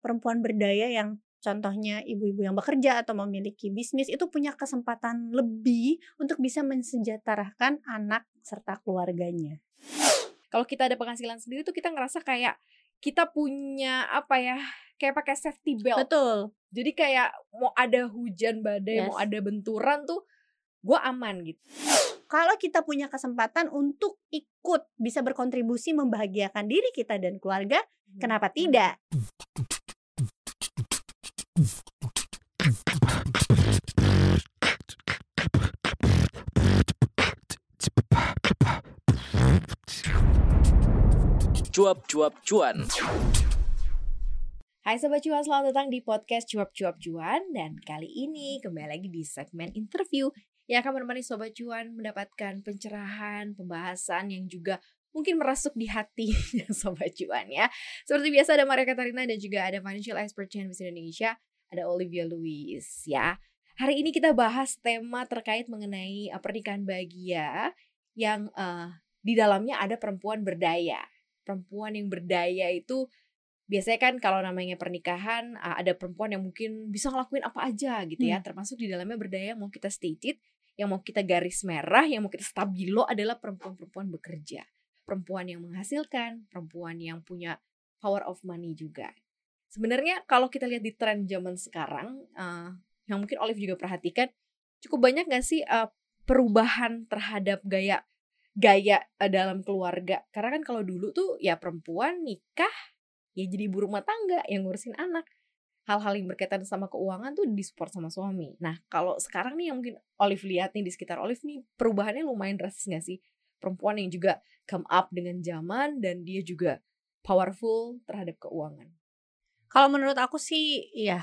perempuan berdaya yang contohnya ibu-ibu yang bekerja atau memiliki bisnis itu punya kesempatan lebih untuk bisa mensejahterakan anak serta keluarganya. Kalau kita ada penghasilan sendiri tuh kita ngerasa kayak kita punya apa ya kayak pakai safety belt. Betul. Jadi kayak mau ada hujan badai, Yes. mau ada benturan tuh gue aman gitu. Kalau kita punya kesempatan untuk ikut bisa berkontribusi membahagiakan diri kita dan keluarga, kenapa tidak? Cuap-cuap cuan. Hai Sobat Cuan, selamat datang di podcast Cuap Cuap Cuan. Dan kali ini kembali lagi di segmen interview Yang akan menemani Sobat Cuan mendapatkan pencerahan, pembahasan yang juga mungkin merasuk di hati Sobat Cuan ya. Seperti biasa ada Maria Katarina dan juga ada Financial Expert CNBC Indonesia Ada Olivia Louis ya. Hari ini kita bahas tema terkait mengenai uh, pernikahan bahagia Yang uh, di dalamnya ada perempuan berdaya Perempuan yang berdaya itu biasanya kan kalau namanya pernikahan ada perempuan yang mungkin bisa ngelakuin apa aja gitu ya. Hmm. termasuk di dalamnya berdaya mau kita stated yang mau kita garis merah yang mau kita stabilo adalah perempuan-perempuan bekerja. Perempuan yang menghasilkan perempuan yang punya power of money juga. Sebenarnya kalau kita lihat di tren zaman sekarang uh, yang mungkin Olive juga perhatikan cukup banyak gak sih uh, perubahan terhadap gaya gaya dalam keluarga. Karena kan kalau dulu tuh ya perempuan nikah ya jadi ibu rumah tangga yang ngurusin anak. Hal-hal yang berkaitan sama keuangan tuh disupport sama suami. Nah kalau sekarang nih yang mungkin Olive lihat nih di sekitar Olive nih perubahannya lumayan drastis gak sih? Perempuan yang juga come up dengan zaman dan dia juga powerful terhadap keuangan. Kalau menurut aku sih, ya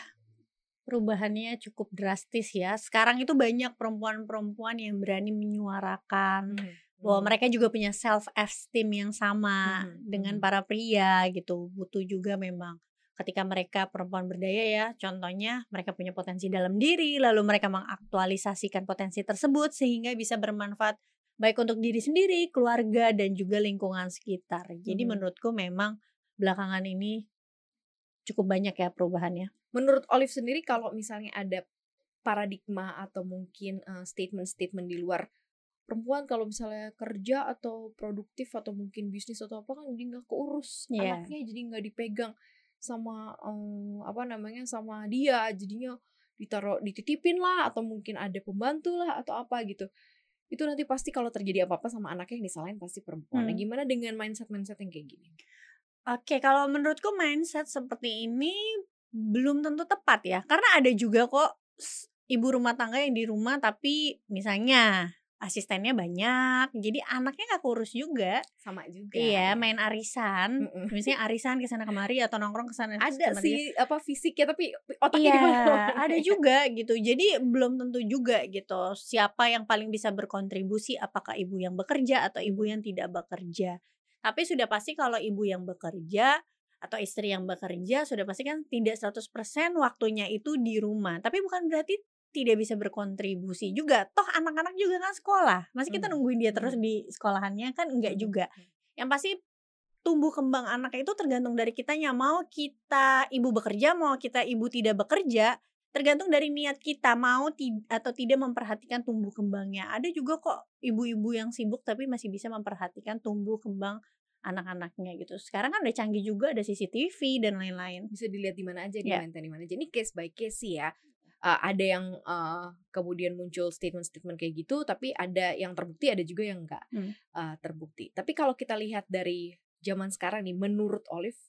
perubahannya cukup drastis ya. Sekarang itu banyak perempuan-perempuan yang berani menyuarakan bahwa mereka juga punya self esteem yang sama Mhm, dengan mhm. para pria gitu. Butuh juga memang ketika mereka perempuan berdaya ya, contohnya mereka punya potensi dalam diri, lalu mereka mengaktualisasikan potensi tersebut sehingga bisa bermanfaat baik untuk diri sendiri, keluarga dan juga lingkungan sekitar. Jadi Mhm. menurutku memang belakangan ini cukup banyak ya perubahannya. menurut Olive sendiri kalau misalnya ada paradigma atau mungkin statement-statement di luar perempuan kalau misalnya kerja atau produktif atau mungkin bisnis atau apa kan jadi nggak keurus Iya. anaknya jadi nggak dipegang sama eh, apa namanya sama dia jadinya ditaruh dititipin lah atau mungkin ada pembantu lah atau apa gitu itu nanti pasti kalau terjadi apa-apa sama anaknya yang disalahin pasti perempuan. Nah, Hmm. gimana dengan mindset-mindset yang kayak gini? Oke, kalau menurutku mindset seperti ini belum tentu tepat ya. Karena ada juga kok ibu rumah tangga yang di rumah tapi misalnya asistennya banyak, jadi anaknya nggak kurus juga. Sama juga. Iya, main arisan, Mm-mm. misalnya arisan ke sana kemari atau nongkrong ke sana Ada sama dia. sih apa fisiknya tapi otaknya Iya, ada juga gitu. Jadi belum tentu juga gitu siapa yang paling bisa berkontribusi apakah ibu yang bekerja atau ibu yang tidak bekerja. Tapi sudah pasti kalau ibu yang bekerja atau istri yang bekerja sudah pasti kan tidak 100% waktunya itu di rumah. Tapi bukan berarti tidak bisa berkontribusi juga. Toh anak-anak juga kan sekolah. Masih kita Hmm, nungguin dia terus hmm. di sekolahannya kan enggak Hmm, juga. Yang pasti tumbuh kembang anak itu tergantung dari kitanya mau kita ibu bekerja mau kita ibu tidak bekerja tergantung dari niat kita mau atau tidak memperhatikan tumbuh kembangnya ada juga kok ibu-ibu yang sibuk tapi masih bisa memperhatikan tumbuh kembang anak-anaknya gitu sekarang kan udah canggih juga ada CCTV dan lain-lain bisa dilihat di mana aja, di Iya. maintain di mana aja. Ini case by case sih ya. Uh, ada yang uh, kemudian muncul statement-statement kayak gitu, tapi ada yang terbukti, ada juga yang enggak Hmm. uh, terbukti. Tapi kalau kita lihat dari zaman sekarang nih, menurut Olive,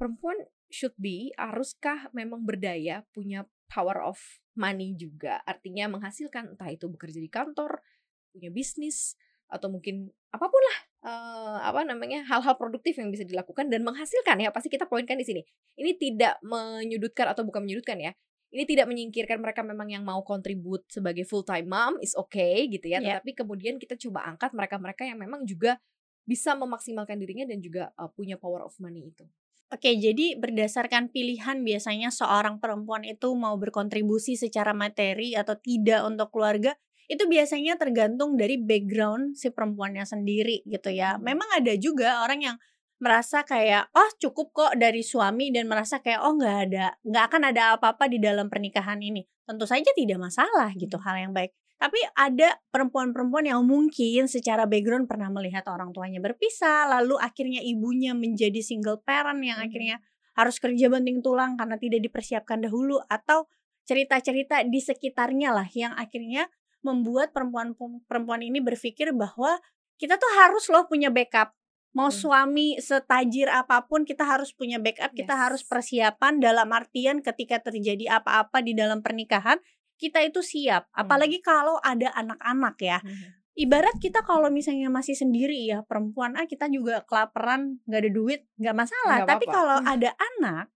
perempuan should be, haruskah memang berdaya, punya power of money juga, artinya menghasilkan entah itu bekerja di kantor, punya bisnis, atau mungkin apa pun lah eh, apa namanya hal-hal produktif yang bisa dilakukan dan menghasilkan ya pasti kita poinkan di sini ini tidak menyudutkan atau bukan menyudutkan ya ini tidak menyingkirkan mereka memang yang mau kontribut sebagai full time mom is okay gitu ya Iya. tetapi kemudian kita coba angkat mereka-mereka yang memang juga bisa memaksimalkan dirinya dan juga uh, punya power of money itu Oke, jadi berdasarkan pilihan biasanya seorang perempuan itu mau berkontribusi secara materi atau tidak untuk keluarga, itu biasanya tergantung dari background si perempuannya sendiri gitu ya. Hmm. Memang ada juga orang yang merasa kayak oh cukup kok dari suami dan merasa kayak oh nggak ada nggak akan ada apa-apa di dalam pernikahan ini. Tentu saja tidak masalah gitu hal yang baik. Tapi ada perempuan-perempuan yang mungkin secara background pernah melihat orang tuanya berpisah lalu akhirnya ibunya menjadi single parent yang akhirnya harus kerja banting tulang karena tidak dipersiapkan dahulu atau cerita-cerita di sekitarnya lah yang akhirnya membuat perempuan-perempuan ini berpikir bahwa kita tuh harus loh punya backup mau Hmm. suami setajir apa pun kita harus punya backup kita Yes. harus persiapan dalam artian ketika terjadi apa-apa di dalam pernikahan kita itu siap apalagi kalau ada anak-anak ya ibarat kita kalau misalnya masih sendiri ya perempuan ah kita juga kelaparan nggak ada duit nggak masalah Nggak tapi apa-apa. kalau ada anak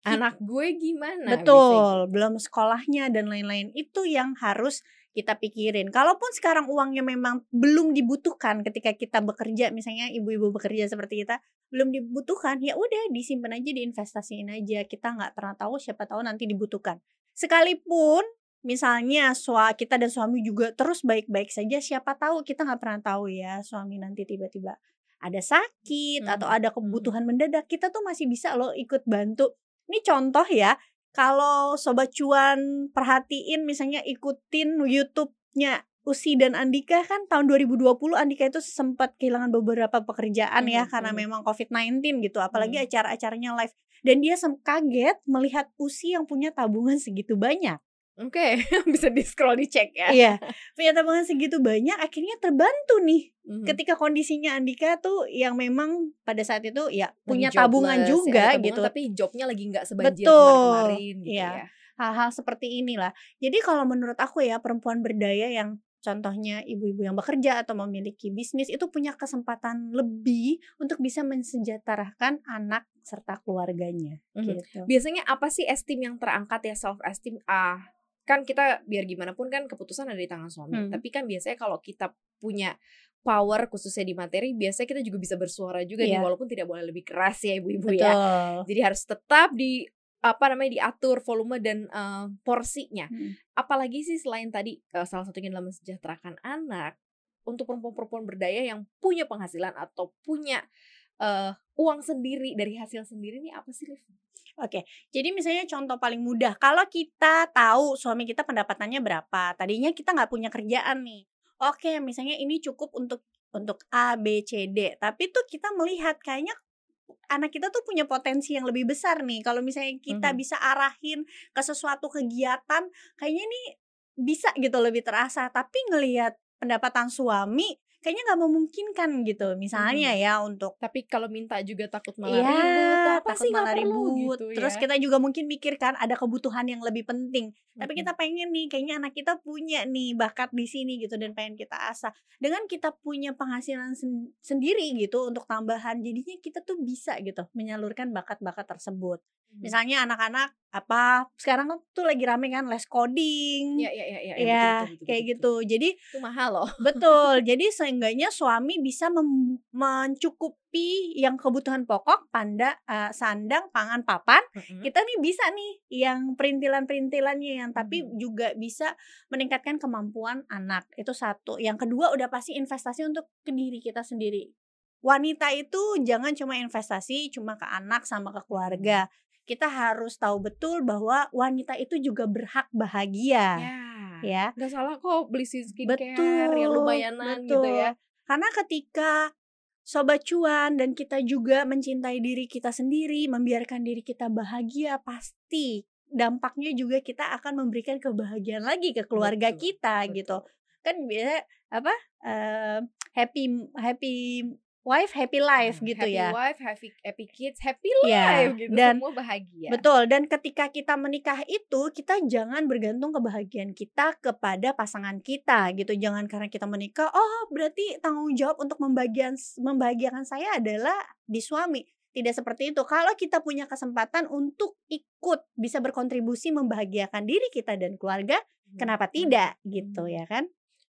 Anak gue gimana? betul belum sekolahnya dan lain-lain itu yang harus kita pikirin. Kalaupun sekarang uangnya memang belum dibutuhkan ketika kita bekerja misalnya ibu-ibu bekerja seperti kita belum dibutuhkan ya udah disimpan aja diinvestasiin aja. Kita nggak pernah tahu siapa tahu nanti dibutuhkan. Sekalipun misalnya sua kita dan suami juga terus baik-baik saja siapa tahu kita nggak pernah tahu ya suami nanti tiba-tiba ada sakit Hmm, atau ada kebutuhan mendadak kita tuh masih bisa loh ikut bantu. Ini contoh ya kalau sobat cuan perhatiin misalnya ikutin YouTube-nya Usi dan Andika kan tahun 2020 Andika itu sempat kehilangan beberapa pekerjaan ya Mhm, karena mhm. memang COVID-19 gitu apalagi Mhm. acara-acaranya live dan dia kaget melihat Usi yang punya tabungan segitu banyak Oke, bisa di scroll dicek ya. iya punya tabungan segitu banyak akhirnya terbantu nih Mhm. ketika kondisinya Andika tuh yang memang pada saat itu ya Lagi punya tabungan jobless, ya, juga ada tabungan, gitu Tapi jobnya lagi nggak sebanjir Betul, kemarin-kemarin gitu iya. ya. hal-hal seperti inilah. Jadi kalau menurut aku ya perempuan berdaya yang contohnya ibu-ibu yang bekerja atau memiliki bisnis itu punya kesempatan lebih untuk bisa mensejahterakan anak serta keluarganya Mhm. gitu. Biasanya apa sih esteem yang terangkat ya self esteem? Ah, kan kita biar gimana pun kan keputusan ada di tangan suami. Hmm. Tapi kan biasanya kalau kita punya power khususnya di materi, biasanya kita juga bisa bersuara juga nih Iya. walaupun tidak boleh lebih keras ya ibu-ibu ya. Jadi harus tetap di apa namanya diatur volume dan eh, porsinya. Hmm. Apalagi sih selain tadi eh, salah satunya dalam mensejahterakan anak untuk perempuan-perempuan berdaya yang punya penghasilan atau punya eh, uang sendiri dari hasil sendiri nih apa sih Liv? Oke, jadi misalnya contoh paling mudah, kalau kita tahu suami kita pendapatannya berapa, tadinya kita nggak punya kerjaan nih. Oke, misalnya ini cukup untuk untuk A, B, C, D. Tapi tuh kita melihat kayaknya anak kita tuh punya potensi yang lebih besar nih. Kalau misalnya kita Mhm. bisa arahin ke sesuatu kegiatan, kayaknya nih bisa gitu lebih terasa. Tapi ngelihat pendapatan suami, kayaknya nggak memungkinkan gitu. Misalnya ya untuk Tapi kalau minta juga takut malah Iya, ribut, takut sih malah perlu ribut. gitu Terus ya. kita juga mungkin mikirkan ada kebutuhan yang lebih penting. Tapi Mhm. kita pengen nih, kayaknya anak kita punya nih bakat di sini gitu dan pengen kita asah. Dengan kita punya penghasilan sen- sendiri gitu untuk tambahan, jadinya kita tuh bisa gitu menyalurkan bakat-bakat tersebut. Mhm. Misalnya anak-anak apa sekarang tuh lagi rame kan les coding. Iya iya iya iya Ya, betul, betul, betul, kayak betul, gitu. Jadi betul. Itu mahal loh. Betul. Jadi seenggaknya suami bisa mencukupi yang kebutuhan pokok, panda, eh, sandang, pangan, papan. Mhm. Kita nih bisa nih yang perintilan-perintilannya yang tapi Mhm. juga bisa meningkatkan kemampuan anak. Itu satu. Yang kedua udah pasti investasi untuk ke diri kita sendiri. Wanita itu jangan cuma investasi cuma ke anak sama ke keluarga. Kita harus tahu betul bahwa wanita itu juga berhak bahagia. Ya. Ya. Nggak salah kok beli skincare Betul, yang lumayanan gitu ya. Karena ketika sobat cuan dan kita juga mencintai diri kita sendiri, membiarkan diri kita bahagia, pasti dampaknya juga kita akan memberikan kebahagiaan lagi ke keluarga Betul, kita betul. gitu. Kan biasa apa? eh, happy happy wife, happy life Nah, gitu happy ya. wife, happy happy kids, happy Ya, life gitu. dan Semua bahagia. Betul, dan ketika kita menikah itu kita jangan bergantung kebahagiaan kita kepada pasangan kita gitu. Jangan karena kita menikah, oh berarti tanggung jawab untuk membagian membahagiakan saya adalah di suami. Tidak seperti itu. Kalau kita punya kesempatan untuk ikut bisa berkontribusi membahagiakan diri kita dan keluarga, Hmm, kenapa hmm, tidak gitu hmm. ya kan?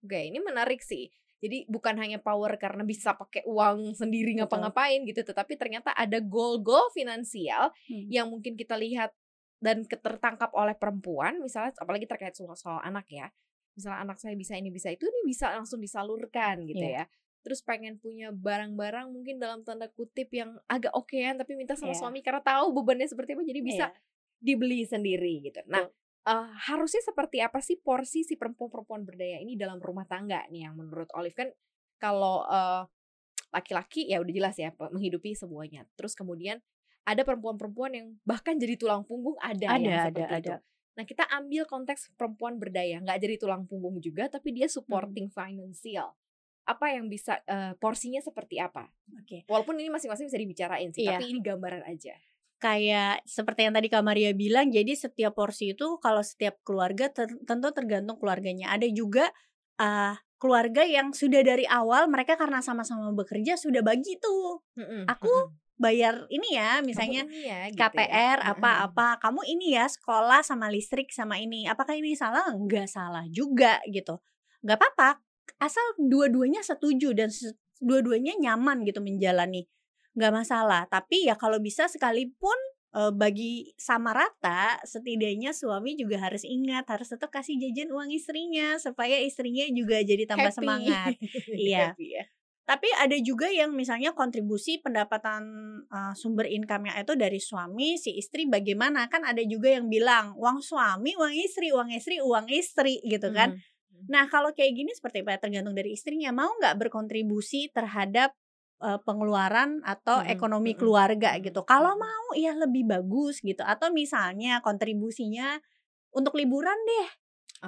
Oke, ini menarik sih. Jadi bukan hanya power karena bisa pakai uang sendiri ngapa-ngapain gitu, tetapi ternyata ada goal-goal finansial Hmm. yang mungkin kita lihat dan ke- tertangkap oleh perempuan, misalnya apalagi terkait soal, soal anak ya. Misalnya anak saya bisa ini bisa itu, ini bisa langsung disalurkan gitu Iya. ya. terus pengen punya barang-barang mungkin dalam tanda kutip yang agak okean tapi minta sama Iya. suami karena tahu bebannya seperti apa jadi bisa Iya. dibeli sendiri gitu. Nah, eh, harusnya seperti apa sih porsi si perempuan-perempuan berdaya ini dalam rumah tangga nih yang menurut Olive kan kalau eh, laki-laki ya udah jelas ya menghidupi semuanya. Terus kemudian ada perempuan-perempuan yang bahkan jadi tulang punggung ada, yang Ada, seperti ada, itu. ada. Nah kita ambil konteks perempuan berdaya nggak jadi tulang punggung juga tapi dia supporting Hmm. financial. Apa yang bisa eh, porsinya seperti apa? Oke. Walaupun ini masing-masing bisa dibicarain sih, Iya. tapi ini gambaran aja. Kayak seperti yang tadi Kak Maria bilang, jadi setiap porsi itu kalau setiap keluarga ter- tentu tergantung keluarganya. Ada juga ah, keluarga yang sudah dari awal mereka karena sama-sama bekerja sudah bagi tuh Mm-mm, Aku mm-mm. bayar ini ya, Kamu misalnya ini ya, gitu ya. KPR apa-apa. Kamu ini ya sekolah sama listrik sama ini. Apakah ini salah? Enggak salah juga gitu. Enggak apa-apa. Asal dua-duanya setuju dan dua-duanya nyaman gitu menjalani. Enggak masalah. Tapi ya kalau bisa sekalipun bagi sama rata, setidaknya suami juga harus ingat harus tetap kasih jajan uang istrinya supaya istrinya juga jadi tambah Happy. semangat. Iya. Happy ya. Tapi ada juga yang misalnya kontribusi pendapatan uh, sumber income-nya itu dari suami, si istri bagaimana? Kan ada juga yang bilang uang suami, uang istri, uang istri, uang istri gitu kan. Mhm. Nah kalau kayak gini seperti apa? Tergantung dari istrinya. Mau nggak berkontribusi terhadap uh, pengeluaran atau Mhm, ekonomi mhm, keluarga mhm, gitu? Kalau mau ya lebih bagus gitu. Atau misalnya kontribusinya untuk liburan deh.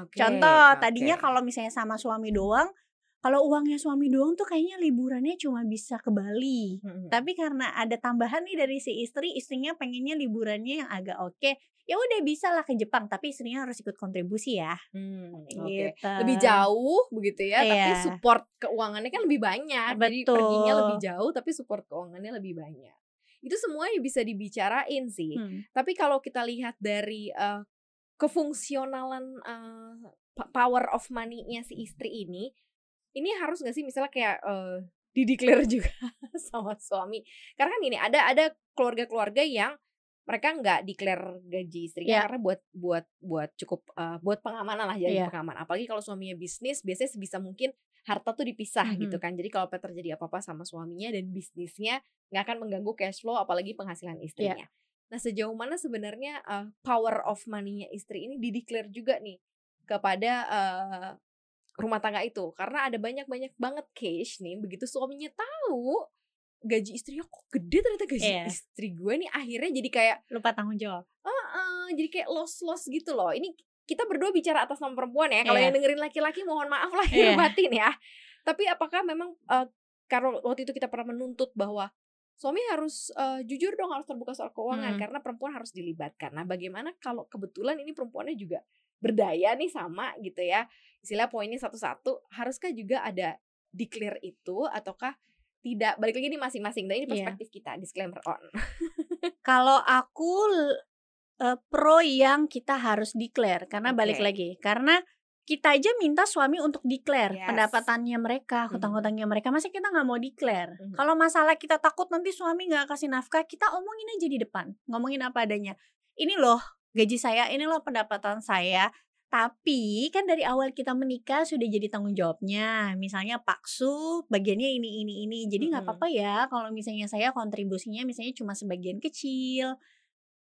Oke, Contoh, oke. tadinya kalau misalnya sama suami doang, kalau uangnya suami doang tuh kayaknya liburannya cuma bisa ke Bali. Mhm. Tapi karena ada tambahan nih dari si istri, istrinya pengennya liburannya yang agak oke. Ya udah bisa lah ke Jepang, tapi istrinya harus ikut kontribusi ya. Hmm, oke. Gitu. Lebih jauh begitu ya, tapi Iya. support keuangannya kan lebih banyak. Jadi Betul. perginya lebih jauh tapi support keuangannya lebih banyak. Itu semua bisa dibicarain sih. Hmm. Tapi kalau kita lihat dari eh, kefungsionalan pa- power of money-nya si istri ini, ini harus nggak sih misalnya kayak eh, dideklar juga sama suami? Karena kan gini, ada ada keluarga-keluarga yang mereka nggak declare gaji istrinya Iya. karena buat buat buat cukup eh, buat pengamanan lah jadi Iya. pengamanan. Apalagi kalau suaminya bisnis, biasanya sebisa mungkin harta tuh dipisah Mhm. gitu kan. Jadi kalau terjadi apa-apa sama suaminya dan bisnisnya nggak akan mengganggu cash flow apalagi penghasilan Iya. istrinya. Nah, sejauh mana sebenarnya uh, power of money-nya istri ini dideklar juga nih kepada uh, rumah tangga itu? Karena ada banyak-banyak banget case nih, begitu suaminya tahu gaji istrinya kok gede ternyata gaji Iya. istri gue nih akhirnya jadi kayak Lupa tanggung jawab. "Ah, jadi kayak loss-loss gitu loh. Ini kita berdua bicara atas nama perempuan ya. Kalau Iya. yang dengerin laki-laki mohon maaf lah Iya. batin ya. Tapi apakah memang uh, karena waktu itu kita pernah menuntut bahwa suami harus uh, jujur dong harus terbuka soal keuangan Hmm. karena perempuan harus dilibatkan. Nah, bagaimana kalau kebetulan ini perempuannya juga berdaya nih sama gitu ya. Istilah poinnya satu-satu, haruskah juga ada declare itu ataukah tidak? Balik lagi ini masing-masing. Dan ini Iya. perspektif kita, disclaimer on. Kalau aku eh, pro yang kita harus declare karena balik Oke. lagi karena kita aja minta suami untuk declare Yes. pendapatannya mereka, Mhm. hutang-hutangnya mereka. Masa kita nggak mau declare? Mhm. Kalau masalah kita takut nanti suami nggak kasih nafkah, kita omongin aja di depan, ngomongin apa adanya. Ini loh gaji saya, ini loh pendapatan saya. Tapi kan dari awal kita menikah sudah jadi tanggung jawabnya. Misalnya Pak Su bagiannya ini ini ini. Jadi nggak Mhm. apa-apa ya kalau misalnya saya kontribusinya misalnya cuma sebagian kecil.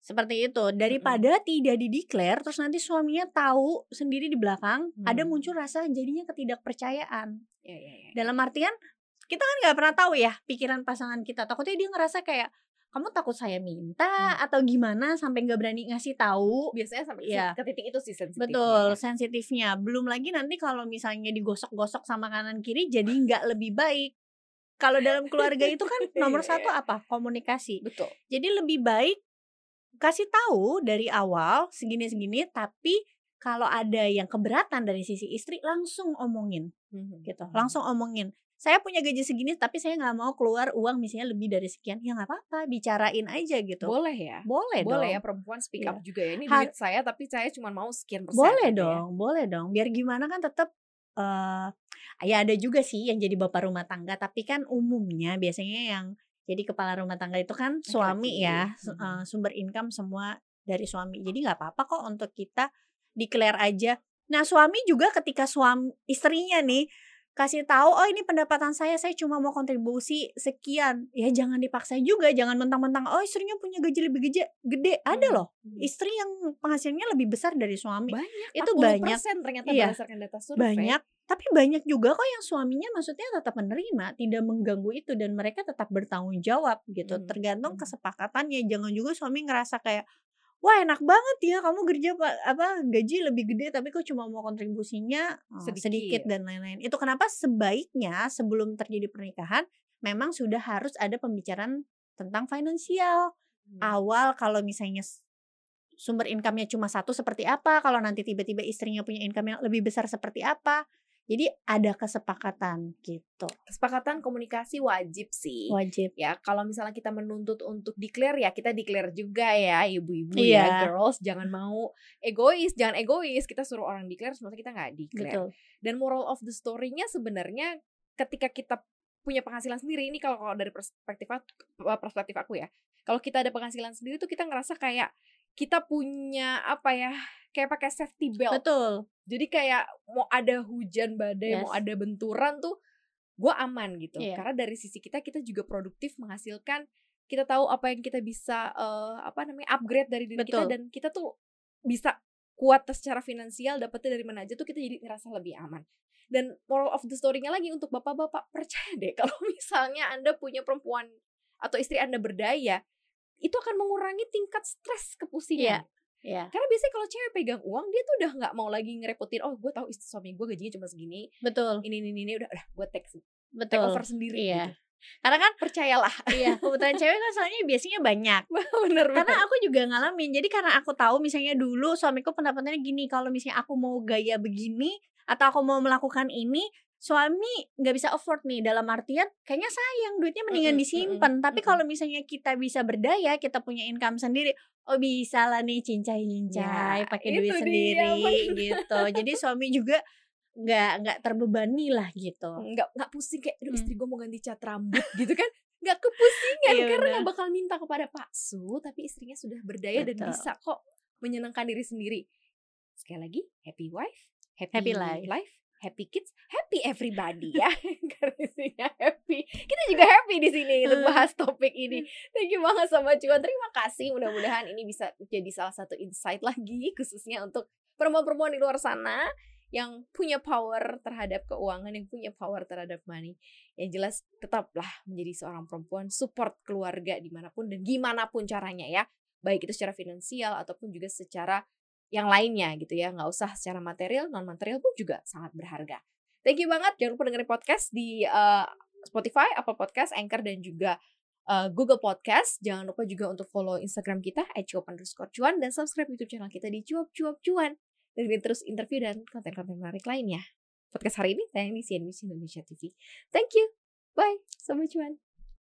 Seperti itu. Daripada tidak dideklar terus nanti suaminya tahu sendiri di belakang ada Hmm. muncul rasa jadinya ketidakpercayaan. Ya, ya, ya. Dalam artian kita kan nggak pernah tahu ya pikiran pasangan kita. Takutnya dia ngerasa kayak kamu takut saya minta Hmm. atau gimana sampai nggak berani ngasih tahu. biasanya sampai Iya. ke titik itu sih sensitifnya Betul, ya. sensitifnya. Belum lagi nanti kalau misalnya digosok-gosok sama kanan kiri jadi nggak lebih baik. Kalau dalam keluarga itu kan nomor Iya, satu apa? Komunikasi. betul Jadi lebih baik kasih tahu dari awal segini-segini, tapi kalau ada yang keberatan dari sisi istri langsung omongin gitu, langsung omongin. Saya punya gaji segini, tapi saya nggak mau keluar uang misalnya lebih dari sekian. Ya nggak apa-apa, bicarain aja gitu. boleh ya Boleh, boleh ya perempuan speak Iya. up juga ya ini duit saya tapi saya cuma mau sekian persen Boleh gitu ya. dong, boleh dong. Biar gimana kan tetap eh ya ada juga sih yang jadi bapak rumah tangga, tapi kan umumnya biasanya yang jadi kepala rumah tangga itu kan suami ya, Mhm. eh, sumber income semua dari suami. Jadi nggak apa-apa kok untuk kita declare aja. Nah suami juga ketika suami istrinya nih kasih tahu oh ini pendapatan saya saya cuma mau kontribusi sekian ya jangan dipaksa juga jangan mentang-mentang oh istrinya punya gaji lebih gede gede ada Hmm, loh hmm. istri yang penghasilannya lebih besar dari suami banyak itu 40% banyak ternyata Iya. berdasarkan data survei banyak tapi banyak juga kok yang suaminya maksudnya tetap menerima tidak mengganggu itu dan mereka tetap bertanggung jawab gitu Hmm, tergantung hmm. kesepakatannya jangan juga suami ngerasa kayak wah enak banget ya kamu kerja pa- apa gaji lebih gede tapi kok cuma mau kontribusinya eh, Sedikit. sedikit dan lain-lain itu kenapa sebaiknya sebelum terjadi pernikahan memang sudah harus ada pembicaraan tentang finansial Hmm. awal kalau misalnya sumber income-nya cuma satu seperti apa kalau nanti tiba-tiba istrinya punya income yang lebih besar seperti apa jadi ada kesepakatan gitu. Kesepakatan komunikasi wajib sih. Wajib. Ya kalau misalnya kita menuntut untuk declare ya kita declare juga ya ibu-ibu Iya. ya girls jangan mau egois jangan egois. Kita suruh orang declare sementara kita nggak declare. Betul. Dan moral of the story-nya sebenarnya ketika kita punya penghasilan sendiri ini kalau dari perspektif aku- perspektif aku ya kalau kita ada penghasilan sendiri tuh kita ngerasa kayak kita punya apa ya kayak pakai safety belt. Betul jadi kayak mau ada hujan badai mau Yes. ada benturan tuh gue aman gitu Iya. karena dari sisi kita kita juga produktif menghasilkan kita tahu apa yang kita bisa eh, apa namanya upgrade dari diri kita Betul. dan kita tuh bisa kuat secara finansial dapetnya dari mana aja tuh kita jadi ngerasa lebih aman dan moral of the story-nya lagi untuk bapak-bapak percaya deh kalau misalnya anda punya perempuan atau istri anda berdaya itu akan mengurangi tingkat stres kepusingan ya karena biasanya kalau cewek pegang uang dia tuh udah nggak mau lagi ngerepotin oh gue tahu istri suami gue gajinya cuma segini betul. ini ini ini udah udah gue take take betul. over sendiri iya. gitu. karena kan percayalah. iya kebutuhan cewek kan soalnya biasanya banyak. Bener karena bener. aku juga ngalamin jadi karena aku tahu misalnya dulu suamiku pendapatannya gini kalau misalnya aku mau gaya begini atau aku mau melakukan ini suami nggak bisa afford nih. Dalam artian kayaknya sayang duitnya mendingan disimpan mm-mm, tapi mm-mm. kalau misalnya kita bisa berdaya kita punya income sendiri oh bisa lah nih cincai cincai Ya, pakai duit dia, sendiri bener. gitu jadi suami juga nggak nggak terbebani lah gitu nggak nggak pusing kayak aduh Hmm. istri gue mau ganti cat rambut gitu kan nggak kepusingan Iya, karena nggak bakal minta kepada Pak Su tapi istrinya sudah berdaya dan Betul. bisa kok menyenangkan diri sendiri sekali lagi happy wife happy, Happy life. Happy kids happy everybody ya karena happy kita juga happy di sini untuk Hmm. bahas topik ini thank you banget sama Cuan terima kasih mudah-mudahan ini bisa jadi salah satu insight lagi khususnya untuk perempuan-perempuan di luar sana yang punya power terhadap keuangan, yang punya power terhadap money. Yang jelas tetaplah menjadi seorang perempuan support keluarga di mana pun dan gimana pun caranya ya. Baik itu secara finansial ataupun juga secara yang lainnya gitu ya. Nggak usah secara material, non material pun juga sangat berharga. Thank you banget. Jangan lupa dengerin podcast di eh, Spotify, Apple Podcast, Anchor dan juga eh, Google Podcast. Jangan lupa juga untuk follow Instagram kita @cuap cuan dan subscribe YouTube channel kita di cuap cuap cuan. Dengerin terus interview dan konten-konten menarik lainnya. Podcast hari ini tayang di CNBC Indonesia TV. Thank you. Bye. Sobat cuan.